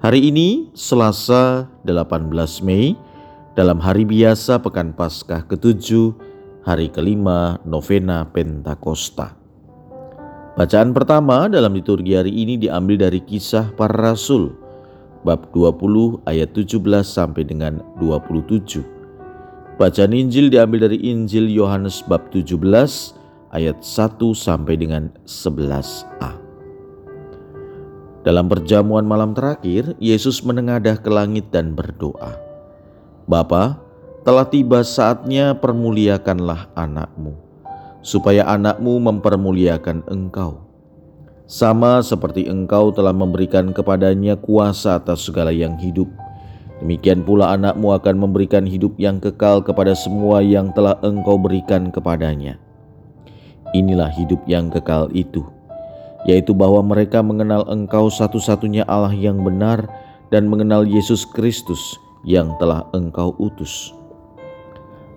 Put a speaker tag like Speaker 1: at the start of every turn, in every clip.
Speaker 1: Hari ini Selasa 18 Mei dalam hari biasa Pekan Paskah ke-7 hari kelima novena Pentakosta. Bacaan pertama dalam liturgi hari ini diambil dari kisah para rasul bab 20 ayat 17 sampai dengan 27. Bacaan Injil diambil dari Injil Yohanes bab 17 ayat 1 sampai dengan 11a. Dalam perjamuan malam terakhir, Yesus menengadah ke langit dan berdoa, Bapa, telah tiba saatnya permuliakanlah anakmu, supaya anakmu mempermuliakan engkau. Sama seperti engkau telah memberikan kepadanya kuasa atas segala yang hidup, demikian pula anakmu akan memberikan hidup yang kekal kepada semua yang telah engkau berikan kepadanya. Inilah hidup yang kekal itu, yaitu bahwa mereka mengenal Engkau satu-satunya Allah yang benar dan mengenal Yesus Kristus yang telah Engkau utus.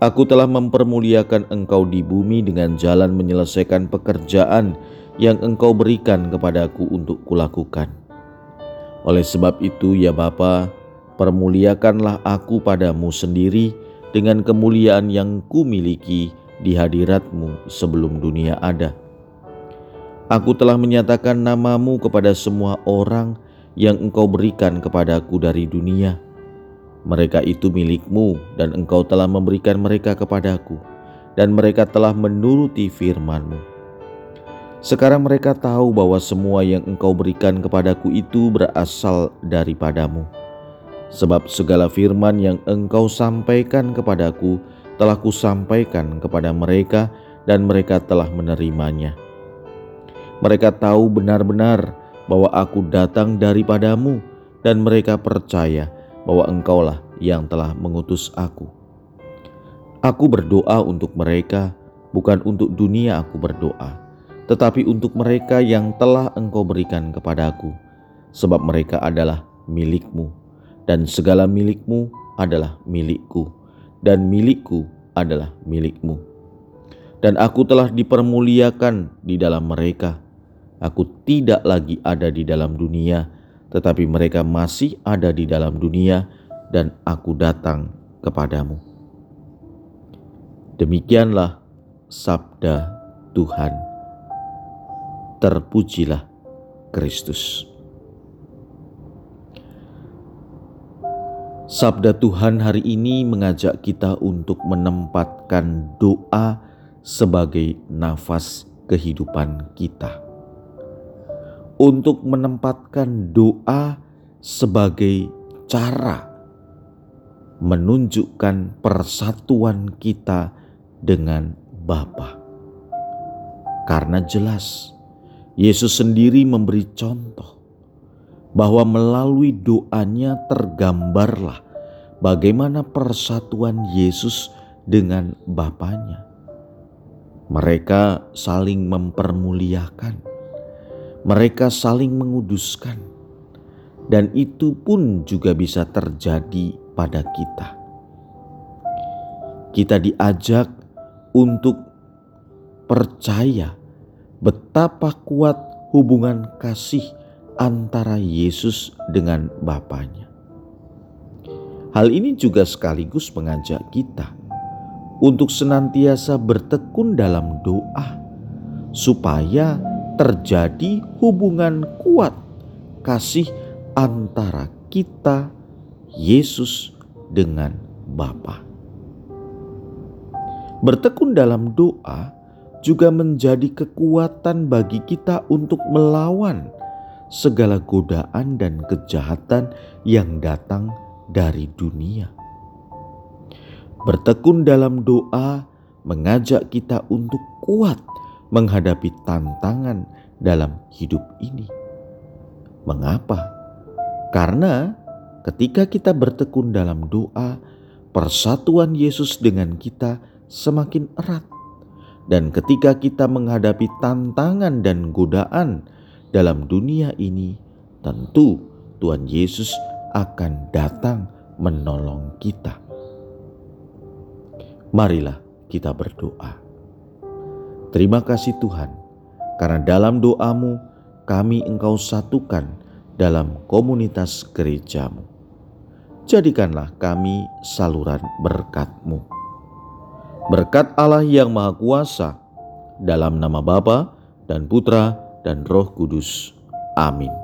Speaker 1: Aku telah mempermuliakan Engkau di bumi dengan jalan menyelesaikan pekerjaan yang Engkau berikan kepadaku untuk kulakukan. Oleh sebab itu, ya Bapa, permuliakanlah aku padamu sendiri dengan kemuliaan yang kumiliki di hadiratmu sebelum dunia ada Aku telah menyatakan namamu kepada semua orang yang engkau berikan kepadaku dari dunia. Mereka itu milikmu dan engkau telah memberikan mereka kepadaku dan mereka telah menuruti firmanmu. Sekarang mereka tahu bahwa semua yang engkau berikan kepadaku itu berasal daripadamu. Sebab segala firman yang engkau sampaikan kepadaku telah kusampaikan kepada mereka dan mereka telah menerimanya mereka tahu benar-benar bahwa aku datang daripadamu dan mereka percaya bahwa engkaulah yang telah mengutus aku. Aku berdoa untuk mereka, bukan untuk dunia aku berdoa, tetapi untuk mereka yang telah engkau berikan kepadaku, sebab mereka adalah milikmu, dan segala milikmu adalah milikku, dan milikku adalah milikmu. Dan aku telah dipermuliakan di dalam mereka, Aku tidak lagi ada di dalam dunia, tetapi mereka masih ada di dalam dunia, dan aku datang kepadamu. Demikianlah sabda Tuhan. Terpujilah Kristus. Sabda Tuhan hari ini mengajak kita untuk menempatkan doa sebagai nafas kehidupan kita untuk menempatkan doa sebagai cara menunjukkan persatuan kita dengan Bapa. Karena jelas Yesus sendiri memberi contoh bahwa melalui doanya tergambarlah bagaimana persatuan Yesus dengan Bapaknya. Mereka saling mempermuliakan mereka saling menguduskan, dan itu pun juga bisa terjadi pada kita. Kita diajak untuk percaya betapa kuat hubungan kasih antara Yesus dengan Bapaknya. Hal ini juga sekaligus mengajak kita untuk senantiasa bertekun dalam doa, supaya terjadi hubungan kuat kasih antara kita, Yesus, dengan Bapa. Bertekun dalam doa juga menjadi kekuatan bagi kita untuk melawan segala godaan dan kejahatan yang datang dari dunia. Bertekun dalam doa mengajak kita untuk kuat menghadapi tantangan dalam hidup ini. Mengapa? Karena ketika kita bertekun dalam doa, persatuan Yesus dengan kita semakin erat. Dan ketika kita menghadapi tantangan dan godaan dalam dunia ini, tentu Tuhan Yesus akan datang menolong kita. Marilah kita berdoa. Terima kasih Tuhan, karena dalam doamu kami engkau satukan dalam komunitas gerejamu. Jadikanlah kami saluran berkatmu. Berkat Allah yang Maha Kuasa, dalam nama Bapa dan Putra dan Roh Kudus. Amin.